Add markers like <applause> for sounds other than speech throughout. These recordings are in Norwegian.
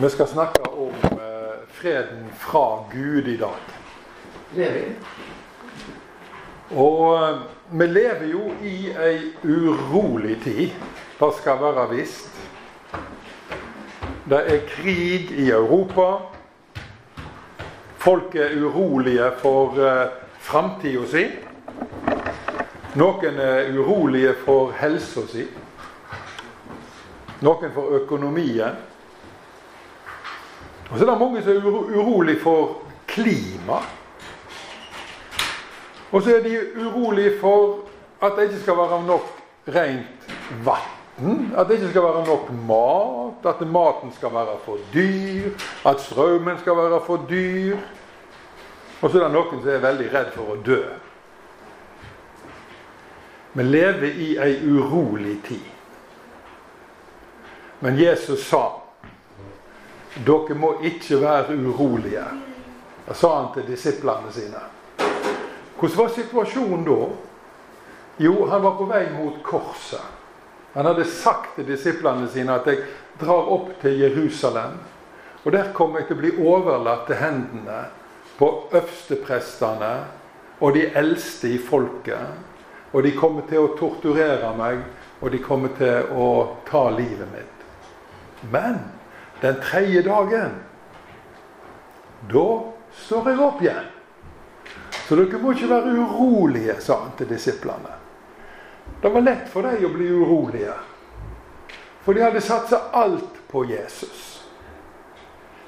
Vi skal snakke om eh, freden fra Gud i dag. Og eh, vi lever jo i ei urolig tid. Det skal være visst. Det er krig i Europa. Folk er urolige for eh, framtida si. Noen er urolige for helsa si. Noen for økonomien. Og så er det mange som er uro urolig for klima. Og så er de urolige for at det ikke skal være nok rent vann. At det ikke skal være nok mat. At maten skal være for dyr. At strømmen skal være for dyr. Og så er det noen som er veldig redd for å dø. Vi lever i ei urolig tid. Men Jesus sa dere må ikke være urolige. Sa han til disiplene sine. Hvordan var situasjonen da? Jo, han var på vei mot korset. Han hadde sagt til disiplene sine at jeg drar opp til Jerusalem. Og der kommer jeg til å bli overlatt til hendene på øversteprestene og de eldste i folket. Og de kommer til å torturere meg, og de kommer til å ta livet mitt. Men den tredje dagen, da står jeg opp igjen. Så dere må ikke være urolige, sa han til disiplene. Det var lett for dem å bli urolige. For de hadde satsa alt på Jesus.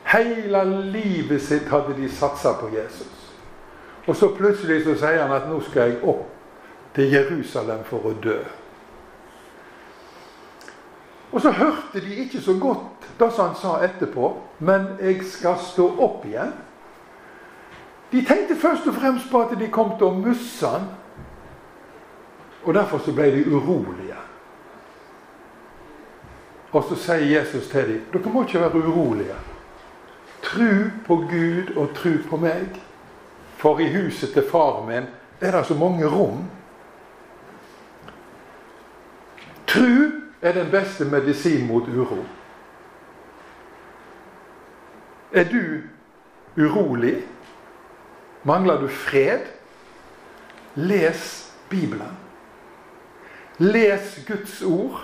Hele livet sitt hadde de satsa på Jesus. Og så plutselig så sier han at nå skal jeg opp til Jerusalem for å dø. Og så hørte de ikke så godt det han sa etterpå, men jeg skal stå opp igjen. De tenkte først og fremst på at de kom til å miste han. Og derfor så ble de urolige. Og så sier Jesus til dem dere må ikke være urolige. Tru på Gud og tru på meg. For i huset til far min er det så mange rom. Tru er den beste medisin mot uro. Er du urolig? Mangler du fred? Les Bibelen. Les Guds ord.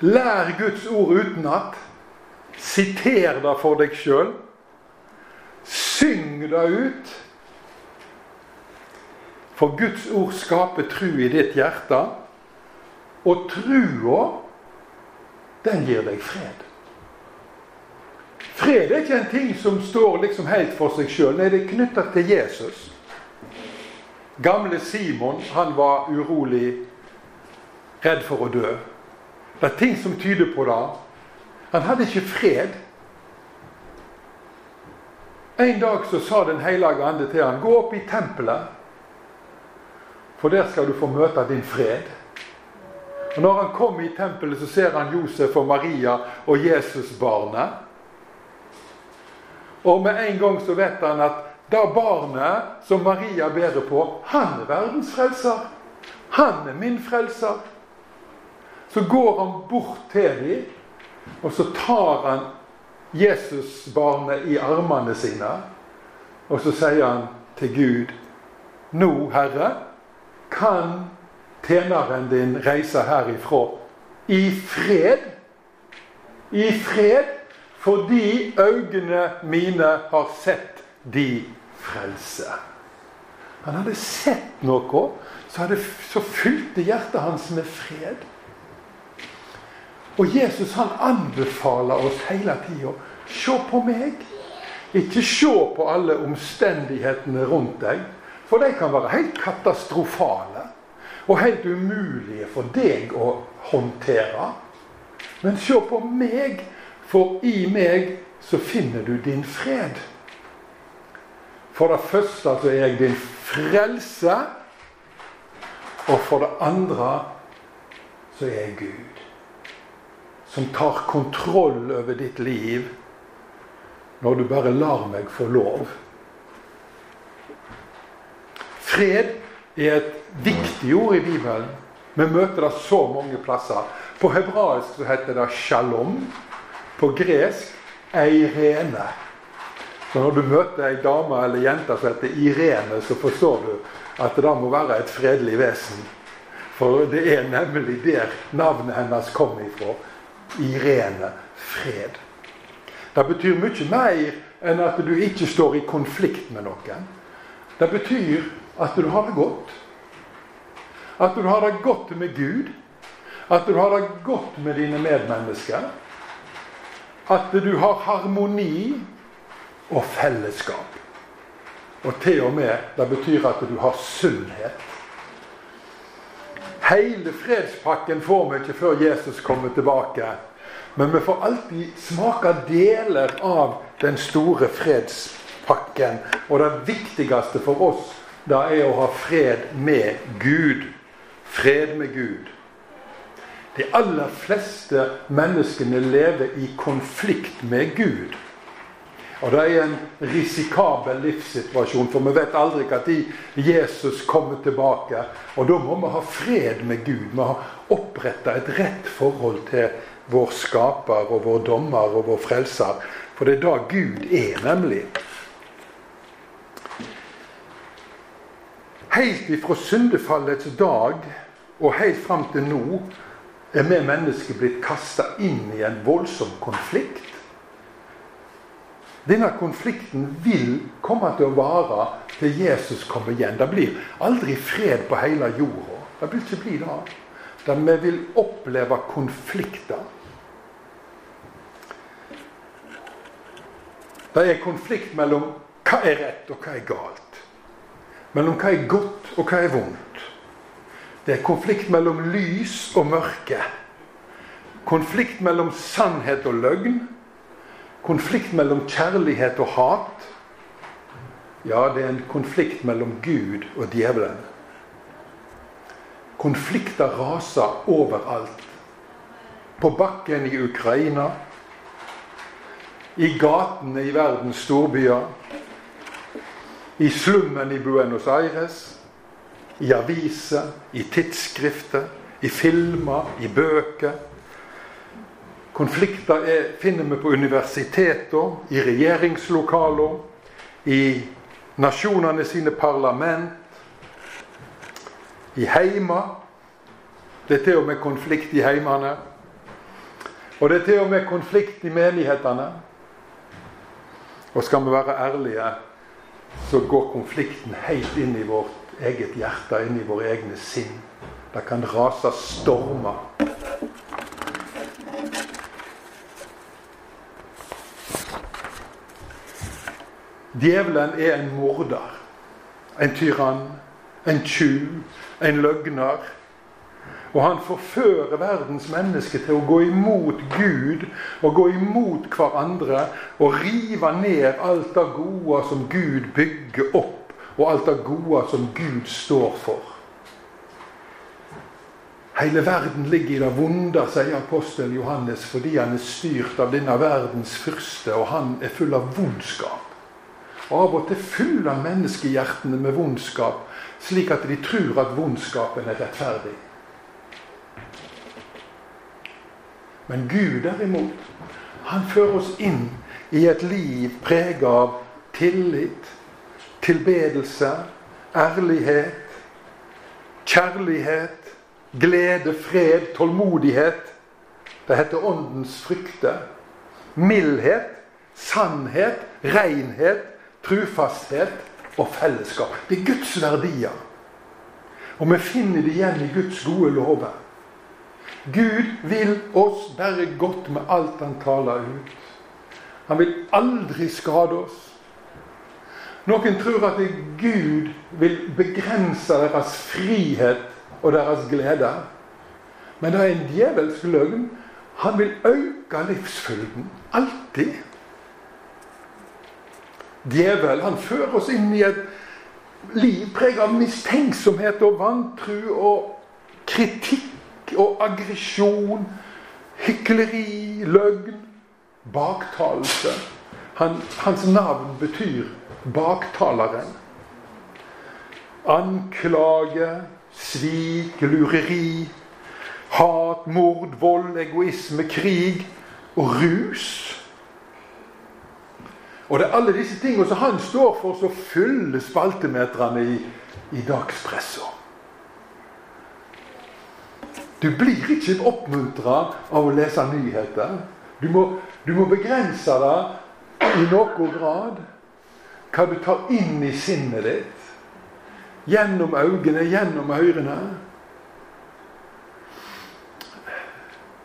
Lær Guds ord utenat. Siter det for deg sjøl. Syng det ut. For Guds ord skaper tru i ditt hjerte. Og trua, den gir deg fred. Fred er ikke en ting som står liksom helt for seg sjøl. Nei, det er knytta til Jesus. Gamle Simon han var urolig, redd for å dø. Det er ting som tyder på det. Han hadde ikke fred. En dag så sa Den hellige ande til han, gå opp i tempelet, for der skal du få møte din fred. Og Når han kom i tempelet, så ser han Josef og Maria og Jesusbarnet. Og med en gang så vet han at da barnet som Maria bærer på, han er verdens frelser. Han er min frelser. Så går han bort til dem, og så tar han Jesusbarnet i armene sine. Og så sier han til Gud Nå, Herre, kan tjeneren din reise herifra i fred. I fred fordi øynene mine har sett de frelse. Han hadde sett noe, så, hadde, så fylte hjertet hans med fred. Og Jesus han anbefaler oss hele tida se på meg. Ikke se på alle omstendighetene rundt deg, for de kan være helt katastrofale. Og helt umulige for deg å håndtere. Men se på meg for i meg så finner du din fred. For det første så er jeg din frelse. Og for det andre så er jeg Gud. Som tar kontroll over ditt liv når du bare lar meg få lov. Fred er et viktig ord i Bibelen. Vi møter det så mange plasser. På hebraisk så heter det shalom. på gresk eirene. Så når du møter ei dame eller jente som heter Irene, så forstår du at det må være et fredelig vesen. For det er nemlig der navnet hennes kom ifra. Irene. Fred. Det betyr mye mer enn at du ikke står i konflikt med noen. Det betyr at du har det godt. At du har det godt med Gud. At du har det godt med dine medmennesker. At du har harmoni og fellesskap. Og til og med det betyr at du har sunnhet. Hele fredspakken får vi ikke før Jesus kommer tilbake. Men vi får alltid smake deler av den store fredspakken. Og det viktigste for oss det er å ha fred med Gud. Fred med Gud. De aller fleste menneskene lever i konflikt med Gud. Og det er en risikabel livssituasjon, for vi vet aldri når Jesus kommer tilbake. Og da må vi ha fred med Gud. Vi har oppretta et rett forhold til vår skaper og vår dommer og vår frelser. For det er da Gud er, nemlig. Helt ifra syndefallets dag og helt fram til nå er vi mennesker blitt kasta inn i en voldsom konflikt. Denne konflikten vil komme til å vare til Jesus kommer igjen. Det blir aldri fred på hele jorda. Det vil ikke bli det. Der vi vil oppleve konflikter. Det er konflikt mellom hva er rett og hva er galt. Mellom hva er godt og hva er vondt. Det er konflikt mellom lys og mørke. Konflikt mellom sannhet og løgn. Konflikt mellom kjærlighet og hat. Ja, det er en konflikt mellom Gud og djevelen. Konflikter raser overalt. På bakken i Ukraina, i gatene i verdens storbyer, i slummen i Buenos Aires, i aviser, i tidsskrifter, i filmer, i bøker. Konflikter er, finner vi på universiteter, i regjeringslokaler, i nasjonene sine parlament, i heimer. Det er til og med konflikt i heimene. Og det er til og med konflikt i menighetene. Og skal vi være ærlige, så går konflikten helt inn i vårt eget hjerte, inn i våre egne sinn. Det kan rase stormer. Djevelen er en morder, en tyrann, en tjuv, en løgner. Og han forfører verdens mennesker til å gå imot Gud og gå imot hverandre og rive ned alt det gode som Gud bygger opp, og alt det gode som Gud står for. Hele verden ligger i det vonde, sier apostel Johannes, fordi han er styrt av denne verdens fyrste, og han er full av vondskap. Av og til fyller menneskehjertene med vondskap, slik at de tror at vondskapen er rettferdig. Men Gud derimot, han fører oss inn i et liv preget av tillit, tilbedelse, ærlighet, kjærlighet, glede, fred, tålmodighet. Det heter åndens frykte. Mildhet, sannhet, renhet, trufasthet og fellesskap. Det er Guds verdier. Og vi finner det igjen i Guds gode lover. Gud vil oss bare godt med alt han taler ut. Han vil aldri skade oss. Noen tror at Gud vil begrense deres frihet og deres glede. Men det er en djevelsk løgn. Han vil øke livsfylden. Alltid. Djevel han fører oss inn i et liv preget av mistenksomhet og vantru og kritikk og aggresjon, hykleri, løgn, baktalelse. Han, hans navn betyr baktaleren. Anklage, svik, lureri, hat, mord, vold, egoisme, krig. og rus. Og det er alle disse tingene som han står for, som fyller spaltemeterne i, i dagspressa. Du blir ikke oppmuntra av å lese nyheter. Du må, du må begrense deg i noen grad hva du tar inn i sinnet ditt. Gjennom øynene, gjennom ørene.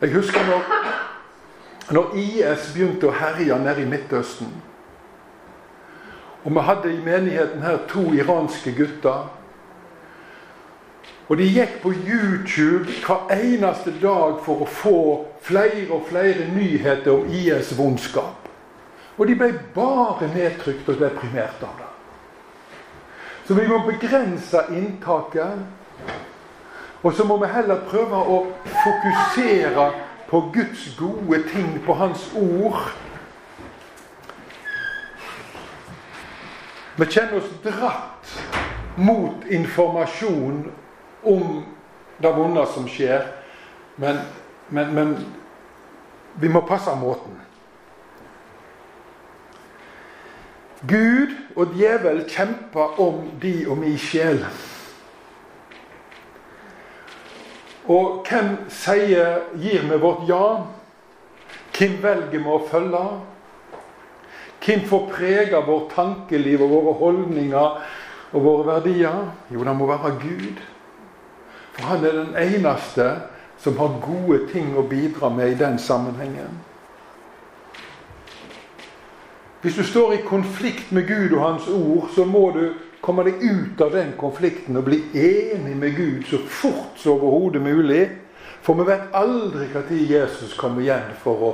Jeg husker når, når IS begynte å herje nede i Midtøsten. Og vi hadde i menigheten her to iranske gutter og de gikk på YouTube hver eneste dag for å få flere og flere nyheter om IS' vondskap. Og de ble bare nedtrykt og deprimert av det. Så vi må begrense inntaket. Og så må vi heller prøve å fokusere på Guds gode ting, på Hans ord. Vi kjenner oss dratt mot informasjon om det vonde som skjer. Men, men, men vi må passe måten. Gud og djevel kjemper om de og mi sjel. Og hvem sier, gir vi vårt ja? Hvem velger vi å følge? Hvem får prege vårt tankeliv og våre holdninger og våre verdier? Jo, det må være Gud. For han er den eneste som har gode ting å bidra med i den sammenhengen. Hvis du står i konflikt med Gud og Hans ord, så må du komme deg ut av den konflikten og bli enig med Gud så fort som overhodet mulig. For vi vet aldri når Jesus kommer igjen for å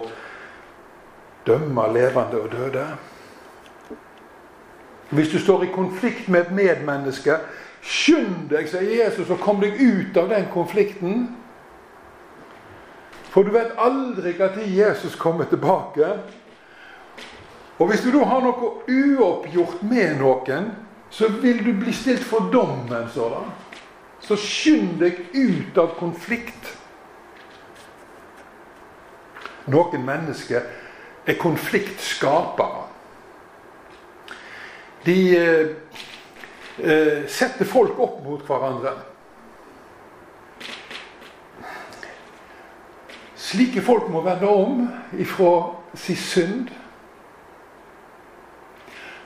dømme levende og døde. Hvis du står i konflikt med et medmenneske, Skynd deg, sier Jesus, og kom deg ut av den konflikten. For du vet aldri når Jesus kommer tilbake. Og hvis du da har noe uoppgjort med noen, så vil du bli stilt for dommen. Sådan. Så skynd deg ut av konflikt. Noen mennesker er konfliktskapere. De eh, sette folk opp mot hverandre. Slike folk må vende om ifra sin synd.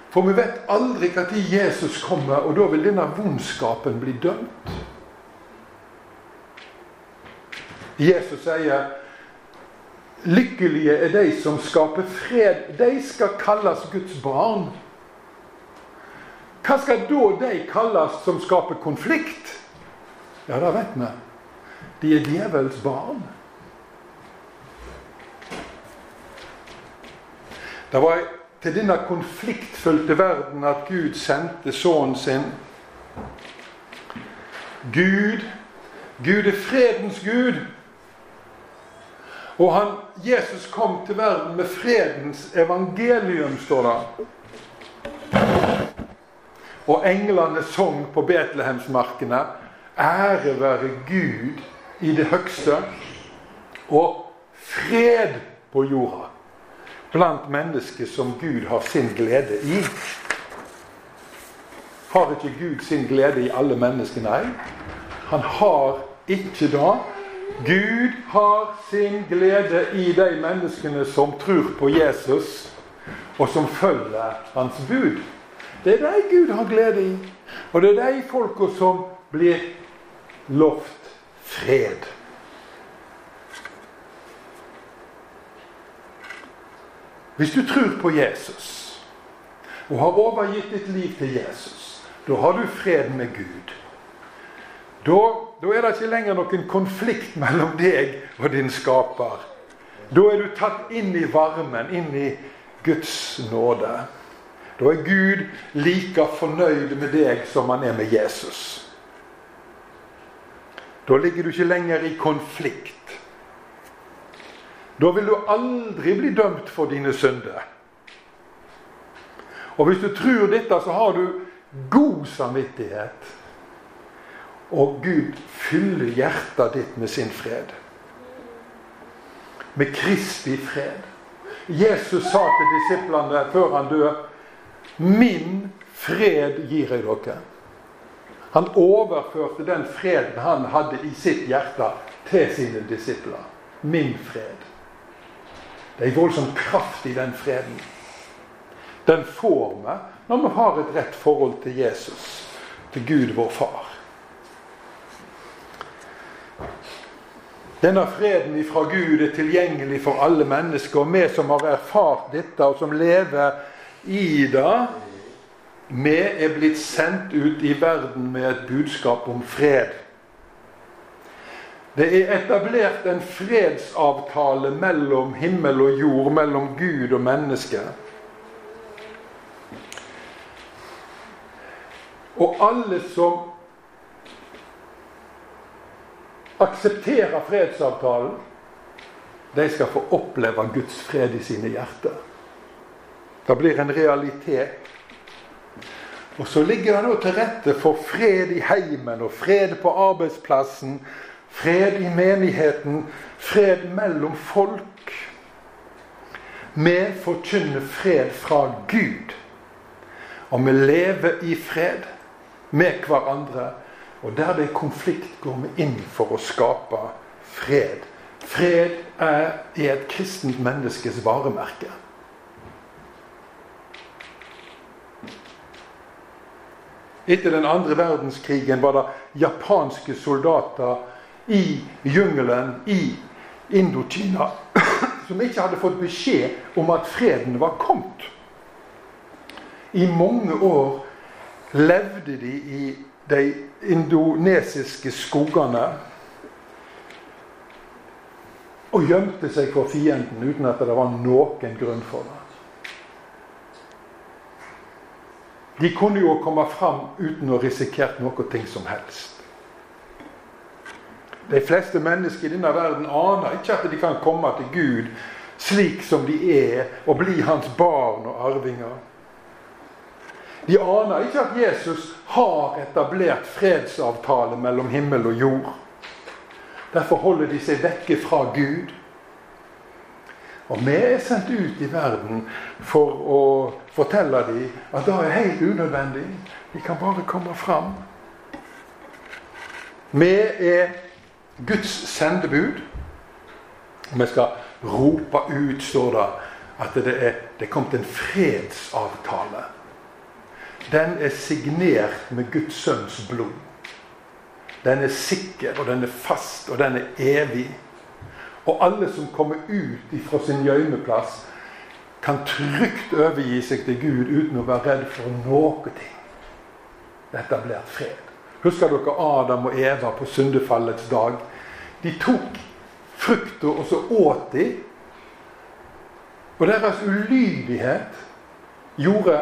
For vi vet aldri når Jesus kommer, og da vil denne vondskapen bli dømt. Jesus sier lykkelige er de som skaper fred. De skal kalles Guds barn. Hva skal da de kalles som skaper konflikt? Ja, det vet vi. De er djevelens barn. Det var til denne konfliktfylte verden at Gud sendte sønnen sin. Gud, Gud er fredens Gud. Og han, Jesus kom til verden med fredens evangelium, står det. Og englene sang på Betlehemsmarkene Ære være Gud i det høgste, og fred på jorda blant mennesker som Gud har sin glede i. Har ikke Gud sin glede i alle mennesker? Nei. Han har ikke det. Gud har sin glede i de menneskene som tror på Jesus, og som følger hans bud. Det er de Gud har glede i. Og det er de folka som blir lovt fred. Hvis du tror på Jesus og har overgitt ditt liv til Jesus, da har du fred med Gud. Da, da er det ikke lenger noen konflikt mellom deg og din skaper. Da er du tatt inn i varmen, inn i Guds nåde. Da er Gud like fornøyd med deg som han er med Jesus. Da ligger du ikke lenger i konflikt. Da vil du aldri bli dømt for dine synder. Og hvis du tror dette, så har du god samvittighet. Og Gud fyller hjertet ditt med sin fred. med Kristi fred. Jesus sa til disiplene før han dør Min fred gir jeg dere. Han overførte den freden han hadde i sitt hjerte, til sine disipler. Min fred. Det er en voldsom kraft i den freden. Den får vi når vi har et rett forhold til Jesus, til Gud vår Far. Denne freden ifra Gud er tilgjengelig for alle mennesker, og vi som har erfart dette, og som lever i det, vi er blitt sendt ut i verden med et budskap om fred. Det er etablert en fredsavtale mellom himmel og jord, mellom Gud og menneske. Og alle som aksepterer fredsavtalen, de skal få oppleve Guds fred i sine hjerter. Det blir en realitet. Og så ligger det nå til rette for fred i heimen og fred på arbeidsplassen, fred i menigheten, fred mellom folk. Vi forkynner fred fra Gud. Og vi lever i fred med hverandre. Og der det er konflikt, går vi inn for å skape fred. Fred er i et kristent menneskes varemerke. Etter den andre verdenskrigen var det japanske soldater i jungelen i Indokina <coughs> som ikke hadde fått beskjed om at freden var kommet. I mange år levde de i de indonesiske skogene og gjemte seg for fienden uten at det var noen grunn for det. De kunne jo komme fram uten å risikere noe som helst. De fleste mennesker i denne verden aner ikke at de kan komme til Gud slik som de er, og bli hans barn og arvinger. De aner ikke at Jesus har etablert fredsavtale mellom himmel og jord. Derfor holder de seg vekke fra Gud. Og vi er sendt ut i verden for å fortelle dem at det er helt unødvendig. De kan bare komme fram. Vi er Guds sendebud. Vi skal rope ut, står det, at det er, det er kommet en fredsavtale. Den er signert med Guds sønns blod. Den er sikker, og den er fast, og den er evig. Og alle som kommer ut fra sin gjemmeplass, kan trygt overgi seg til Gud uten å være redd for noe ting. Dette blir fred. Husker dere Adam og Eva på syndefallets dag? De tok frukta, og så åt de. Og deres ulydighet gjorde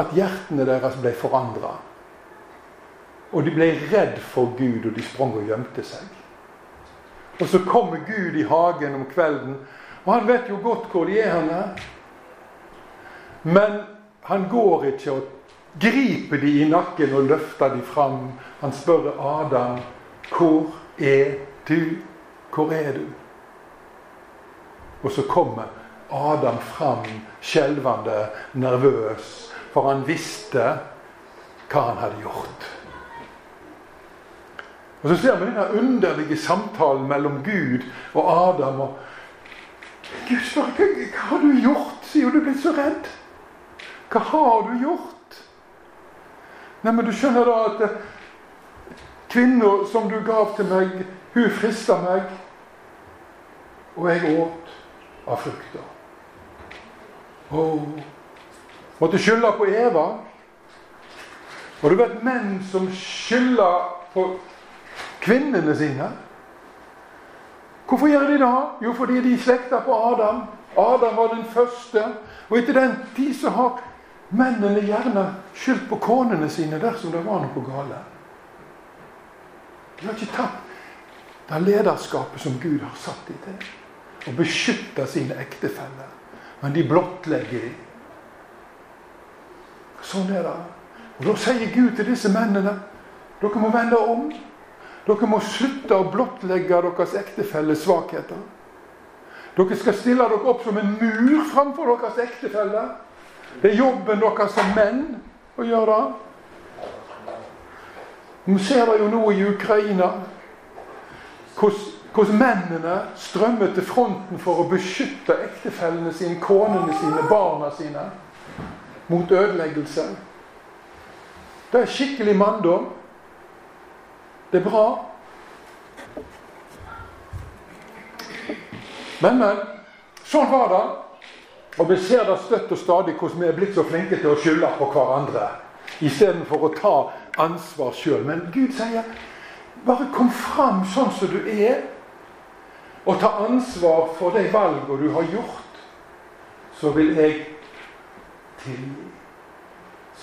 at hjertene deres ble forandra. Og de ble redd for Gud, og de sprang og gjemte seg. Og så kommer Gud i hagen om kvelden, og han vet jo godt hvor de er henne. Men han går ikke og griper de i nakken og løfter de fram. Han spør Adam, 'Hvor er du? Hvor er du?' Og så kommer Adam fram skjelvende, nervøs, for han visste hva han hadde gjort. Og Så ser vi denne underlige samtalen mellom Gud og Adam. og Gud spør hva, hva har du gjort, sier du blitt så redd. Hva har du gjort? Nei, men du skjønner da at eh, kvinna som du gav til meg, hun frista meg. Og jeg åt av frukta. Oh. Måtte skylde på Eva. Og du vet menn som skylder på kvinnene sine. Hvorfor gjør de det? Jo, fordi de slekta på Adam. Adam var den første. Og etter den tid så har mennene gjerne skyldt på konene sine dersom det var noe galt. De har ikke tatt det lederskapet som Gud har satt dem til. Og beskytte sine ektefeller. Men de blottlegger dem. Sånn er det. Og Da sier Gud til disse mennene dere må vende om. Dere må slutte å blottlegge deres ektefelles svakheter. Dere skal stille dere opp som en mur framfor deres ektefelle. Det er jobben deres som menn å gjøre det. Vi ser det jo nå i Ukraina. Hvordan mennene strømmer til fronten for å beskytte ektefellene sine, konene sine, barna sine mot ødeleggelse. Det er skikkelig manndom. Det er bra. Men, men. Sånn var det. Og vi ser det støtt og stadig hvordan vi er blitt så flinke til å skylde på hverandre istedenfor å ta ansvar sjøl. Men Gud sier bare kom fram sånn som du er, og ta ansvar for de valgene du har gjort. Så vil jeg tilgi.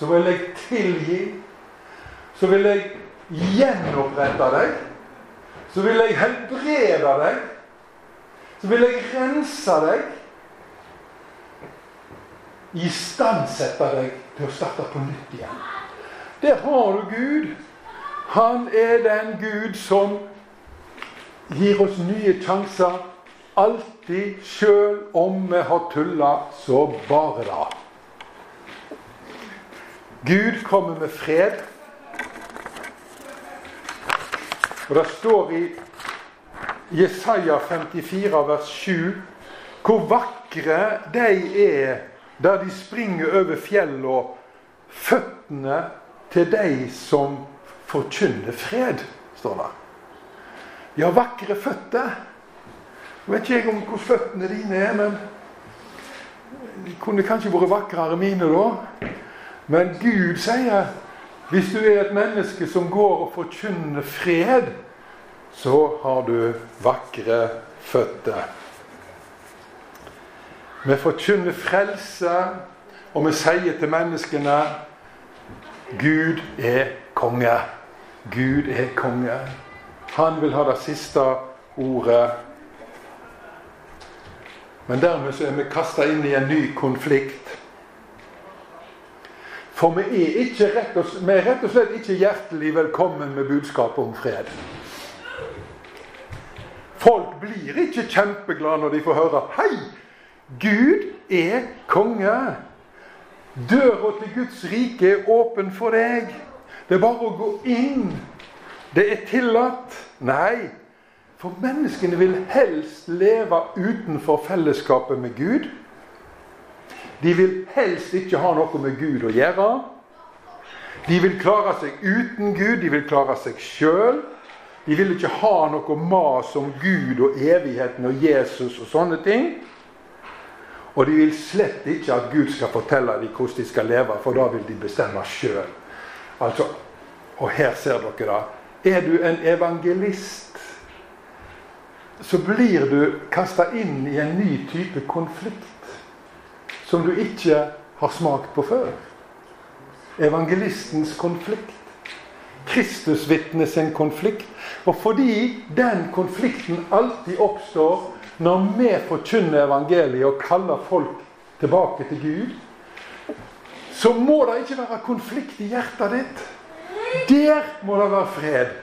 Så vil jeg tilgi. Så vil jeg gjenopprette deg. Så vil jeg helbrede deg. Så vil jeg rense deg. Istandsette deg til å starte på nytt igjen. Der har du Gud. Han er den Gud som gir oss nye sjanser. Alltid, sjøl om vi har tulla, så bare da. Gud kommer med fred. Og det står i Jesaja 54 vers 7 hvor vakre de er der de springer over fjellene, føttene til de som forkynner fred, står det. Ja, vakre føtter. Jeg vet ikke jeg om hvor føttene dine er, men de kunne kanskje vært vakrere mine da. Men Gud sier hvis du er et menneske som går og forkynner fred, så har du vakre føtter. Vi forkynner frelse, og vi sier til menneskene Gud er konge. Gud er konge. Han vil ha det siste ordet. Men dermed så er vi kasta inn i en ny konflikt. For vi er, ikke rett og, vi er rett og slett ikke hjertelig velkommen med budskapet om fred. Folk blir ikke kjempeglade når de får høre Hei! Gud er konge. Døra til Guds rike er åpen for deg. Det er bare å gå inn. Det er tillatt. Nei, for menneskene vil helst leve utenfor fellesskapet med Gud. De vil helst ikke ha noe med Gud å gjøre. De vil klare seg uten Gud, de vil klare seg sjøl. De vil ikke ha noe mas om Gud og evigheten og Jesus og sånne ting. Og de vil slett ikke at Gud skal fortelle dem hvordan de skal leve, for da vil de bestemme sjøl. Altså, og her ser dere det. Er du en evangelist, så blir du kasta inn i en ny type konflikt som du ikke har smakt på før. Evangelistens konflikt. Kristusvitnet sin konflikt. Og fordi den konflikten alltid oppstår når vi forkynner evangeliet og kaller folk tilbake til Gud, så må det ikke være konflikt i hjertet ditt. Der må det være fred.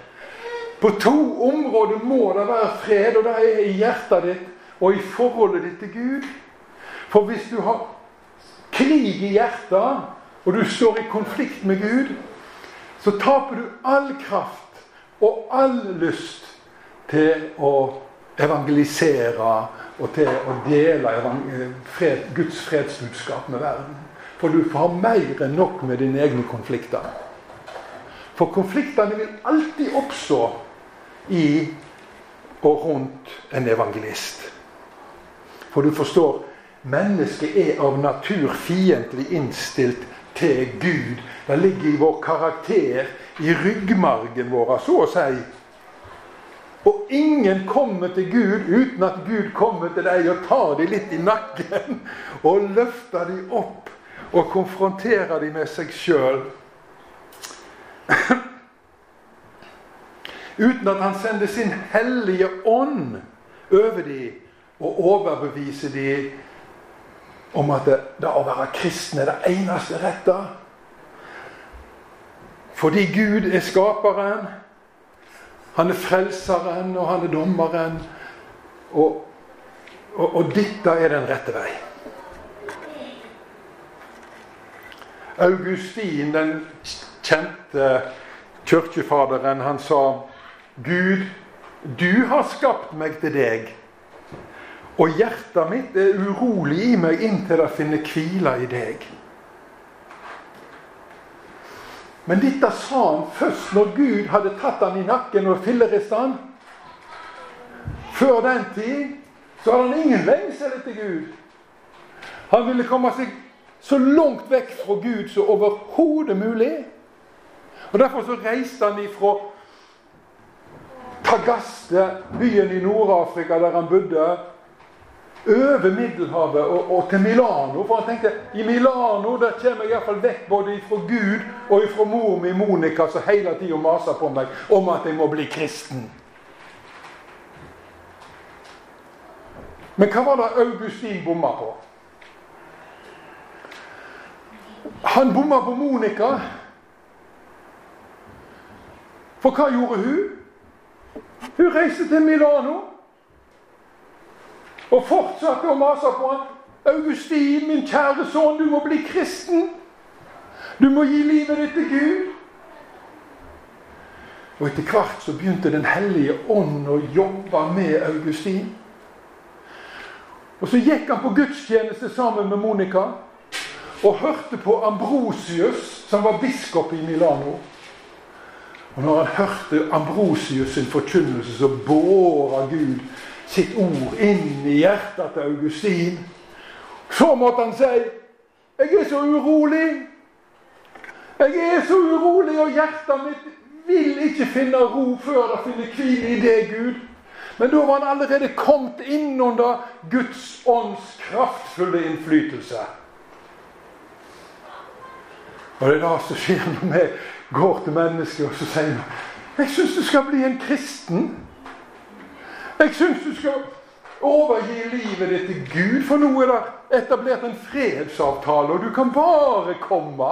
På to områder må det være fred, og det er i hjertet ditt og i forholdet ditt til Gud. For hvis du har krig i hjertet, og du står i konflikt med Gud, så taper du all kraft og all lyst til å evangelisere og til å dele fred, Guds fredsbudskap med verden. For du får ha mer enn nok med dine egne konflikter. For konfliktene vil alltid oppstå i og rundt en evangelist. For du forstår, mennesket er av natur fiendtlig innstilt til Gud. Det ligger i vår karakter i ryggmargen vår, så å si. Og ingen kommer til Gud uten at Gud kommer til deg og tar dem litt i nakken og løfter dem opp og konfronterer dem med seg sjøl. <clears throat> uten at han sender sin hellige ånd over dem og overbeviser dem om at det, det å være kristen er det eneste rette. Fordi Gud er skaperen. Han er frelseren, og han er dommeren. Og, og, og dette er den rette vei. Augustin, den kjente kirkefaderen, han sa Gud, du har skapt meg til deg. Og hjertet mitt er urolig i meg inntil det finner hvile i deg. Men dette sa han først når Gud hadde tatt han i nakken og fillerista han. Før den tid så hadde han ingen lengsel etter Gud. Han ville komme seg så langt vekk fra Gud som overhodet mulig. Og Derfor så reiste han ifra Tagaste, byen i Nord-Afrika der han bodde, over Middelhavet og, og, til Milano. For han tenkte i Milano der kommer jeg iallfall vekk både fra Gud og fra mor mi Monica, som hele tida maser på meg om at jeg må bli kristen. Men hva var det Augustin bomma på? Han bomma på Monica. For hva gjorde hun? Hun reiste til Milano og fortsatte å mase på han. 'Augustin, min kjære sønn, du må bli kristen. Du må gi livet ditt til Gud.' Og etter hvert så begynte Den hellige ånd å jobbe med Augustin. Og så gikk han på gudstjeneste sammen med Monica og hørte på Ambrosius, som var biskop i Milano. Og når han hørte Ambrosius sin forkynnelse, så båra Gud sitt ord inn i hjertet til Augustin. Så måtte han si 'Jeg er så urolig'. Jeg er så urolig, og hjertet mitt vil ikke finne ro før det finner hvile i deg, Gud. Men da var han allerede kommet inn under Guds ånds kraftfulle innflytelse. Og det er det som skjer når vi går til mennesker og så sier 'Jeg syns du skal bli en kristen'. Jeg syns du skal overgi livet ditt til Gud, for nå er det etablert en fredsavtale, og du kan bare komme.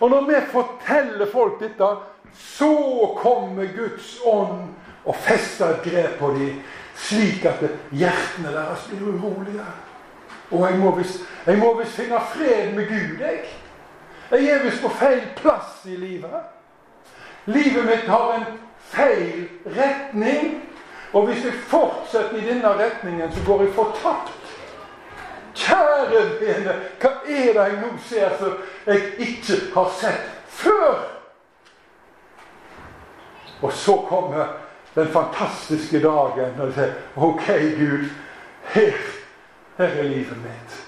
Og når vi forteller folk dette, så kommer Guds ånd og fester et grep på dem, slik at hjertene deres blir urolige. Og jeg må visst finne fred med Gud, jeg. Jeg er visst på feil plass i livet. Livet mitt har en feil retning. Og hvis vi fortsetter i denne retningen, så går vi fortapt. Kjære vene, hva er det jeg nå ser som jeg ikke har sett før? Og så kommer den fantastiske dagen når jeg sier OK, Gud, her, her er livet mitt.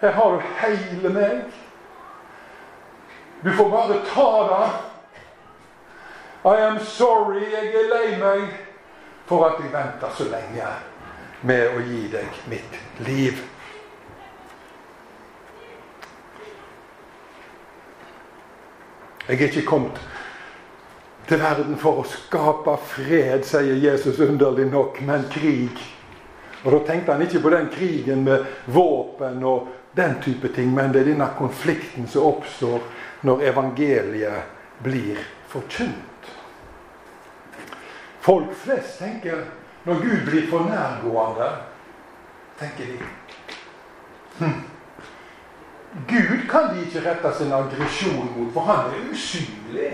Her har du hele meg. Du får bare ta det. I am sorry, jeg er lei meg for at jeg venter så lenge med å gi deg mitt liv. Jeg er ikke kommet til verden for å skape fred, sier Jesus underlig nok, men krig. Og Da tenkte han ikke på den krigen med våpen og den type ting, men det er denne konflikten som oppstår når evangeliet blir forkynt. Folk flest tenker når Gud blir for nærgående, tenker de hm. Gud kan de ikke rette sin aggresjon mot, for han er usynlig.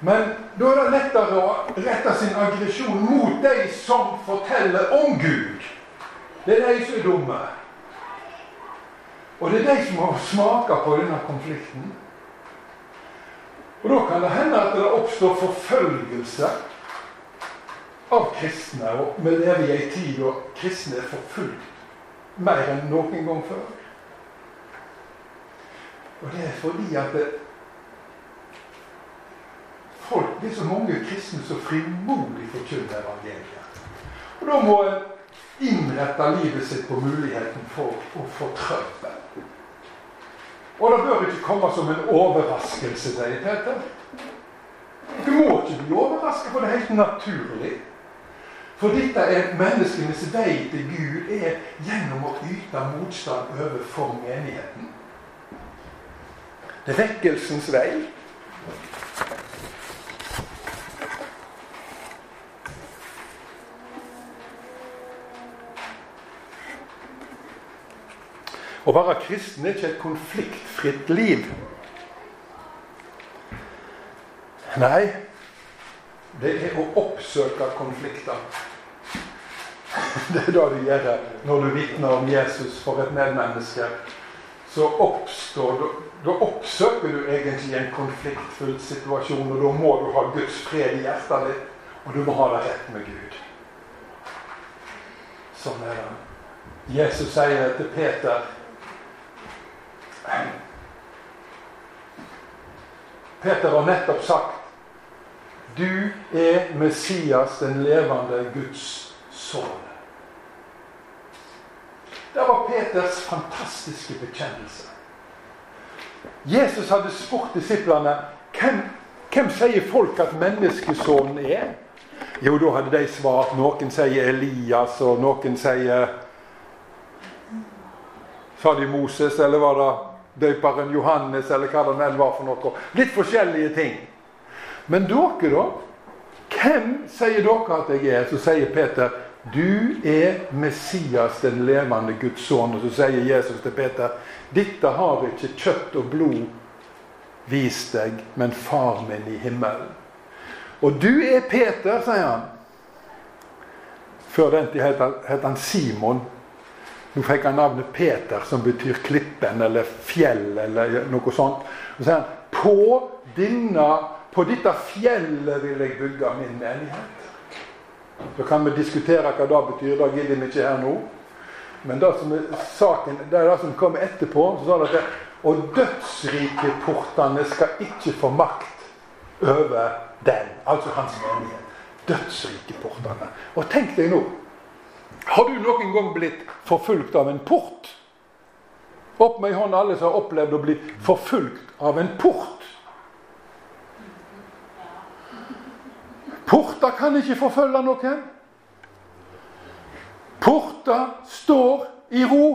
Men da er det lettere å rette sin aggresjon mot de som forteller om Gud. Det er de som er dumme. Og det er de som har smaka på denne konflikten. Og da kan det hende at det oppstår forfølgelse av kristne. Og vi lever i ei tid da kristne er forfulgt mer enn noen gang før. Og det er fordi at det, folk, det er så mange kristne som frimodig forkynner evangeliet. Og da må en innrette livet sitt på muligheten for å få trøbbel. Og det bør ikke komme som en overraskelse, sier Peter. Du må ikke bli overrasket, for det er helt naturlig. For dette er menneskenes vei til Gud er gjennom å yte motstand overfor menigheten. Det er vekkelsens vei. Å være kristen er ikke et konfliktfritt liv. Nei, det er å oppsøke konflikter. <laughs> Det er det du gjør når du vitner om Jesus for et medmenneske. Så oppstår, da oppsøker du egentlig en konfliktfull situasjon, og da må du ha Guds fred i hjertet ditt, og du må ha det rett med Gud. Sånn er det. Jesus sier til Peter Peter har nettopp sagt du er Messias, den levende Guds sønn. Det var Peters fantastiske bekjennelse. Jesus hadde spurt disiplene hvem, hvem sier folk at menneskesønnen er. Jo, da hadde de svart. Noen sier Elias, og noen sier Sa de Moses, eller var det døperen Johannes, eller hva det enn var for noe? Litt forskjellige ting. Men dere, da? Hvem sier dere at jeg er? Så sier Peter, du er Messias, den levende Guds sønn. Og så sier Jesus til Peter, dette har ikke kjøtt og blod vist deg, men far min i himmelen. Og du er Peter, sier han. Før den tid het han Simon. Nå fikk han navnet Peter, som betyr klippen eller fjell eller noe sånt. Og så sier han på, denne, på dette fjellet vil jeg bygge min menighet. Så kan vi diskutere hva det betyr. Det gidder vi ikke her nå. Men det som er saken, det er det som kommer etterpå. så sa det at Og dødsrikeportene skal ikke få makt over den. Altså hans menighet. Dødsrikeportene. Og tenk deg nå Har du noen gang blitt forfulgt av en port? Opp med ei hånd alle som har opplevd å bli forfulgt av en port. Porter kan ikke forfølge noen. Porta står i ro.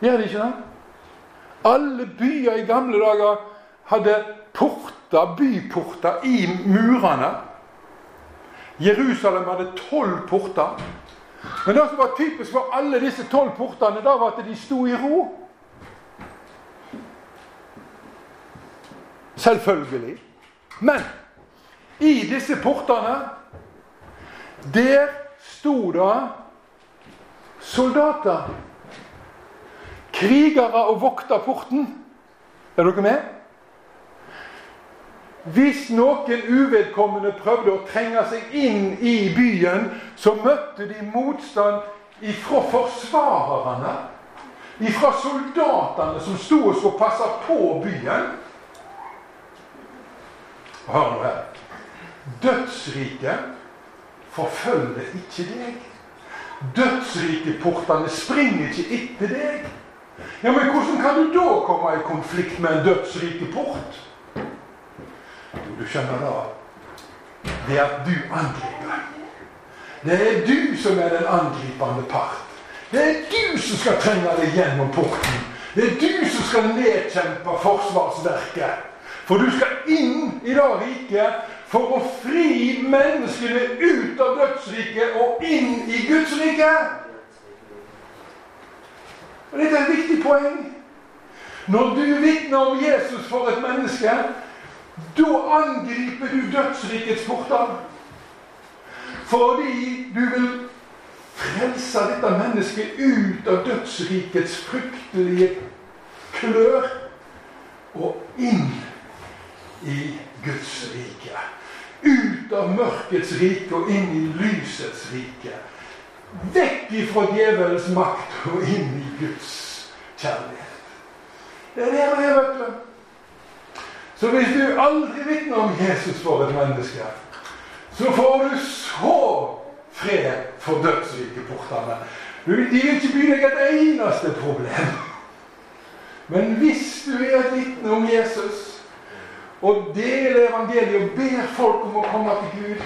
Gjør det ikke det? Alle byer i gamle dager hadde porta, byporter i murene. Jerusalem hadde tolv porter. Men det som var typisk for alle disse tolv portene, da var at de sto i ro. Selvfølgelig. Men i disse portene, der sto det soldater. Krigere og vokta porten. Er dere med? Hvis noen uvedkommende prøvde å trenge seg inn i byen, så møtte de motstand ifra forsvarerne. Ifra soldatene som sto og skulle passe på byen. Hør nå her. Dødsriket forfølger ikke deg. Dødsrikeportene springer ikke etter deg. Ja, Men hvordan kan du da komme i konflikt med en dødsrikeport? Jo, du skjønner da Det er at du angriper. Det er du som er den angripende part. Det er du som skal trenge deg gjennom porten. Det er du som skal nedkjempe forsvarsverket. For du skal inn i det riket for å fri menneskene ut av dødsriket og inn i Guds rike. Og Dette er et viktig poeng. Når du vitner om Jesus for et menneske, da angriper du dødsrikets porter. Fordi du vil frelse dette mennesket ut av dødsrikets fryktelige klør og inn i Guds rike. Ut av mørkets rike og inn i lysets rike. Vekk ifra djevelens makt og inn i Guds kjærlighet. Det er det det er, vet du. Så hvis du aldri vitner om Jesus for et menneske, så får du så fred for dødsrikeportene. De vil ikke by deg et eneste problem. Men hvis du er et vitne om Jesus, og deler evangeliet og ber folk om å komme til Gud,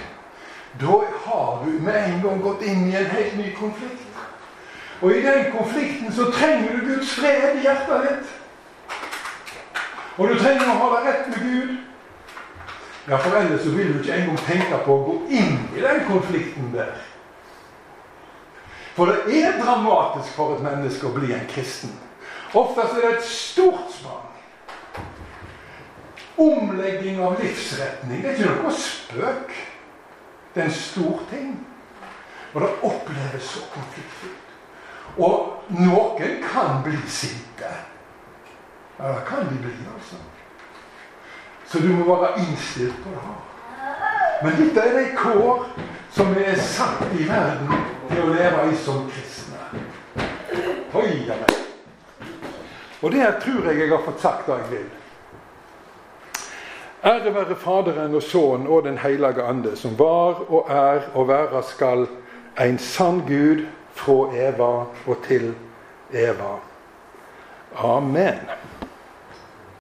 da har du med en gang gått inn i en helt ny konflikt. Og i den konflikten så trenger du Guds fred i hjertet ditt. Og du trenger å ha det rett med Gud. Ja, for ellers så vil du ikke engang tenke på å gå inn i den konflikten der. For det er dramatisk for et menneske å bli en kristen. Ofte er det et stort sprang. Omlegging av livsretning det er ikke noe spøk. Det er en stor ting. Og det oppleves så konfliktfullt. Og noen kan bli sinte. Ja, det kan de bli, altså. Så du må være innstilt på det. Men dette er de kår som vi er satt i verden til å leve i som kristne. Høyere. Og det tror jeg jeg har fått sagt det jeg vil. Ære være Faderen og Sønnen og Den hellige ande, som var og er og være skal en sann Gud fra Eva og til Eva. Amen.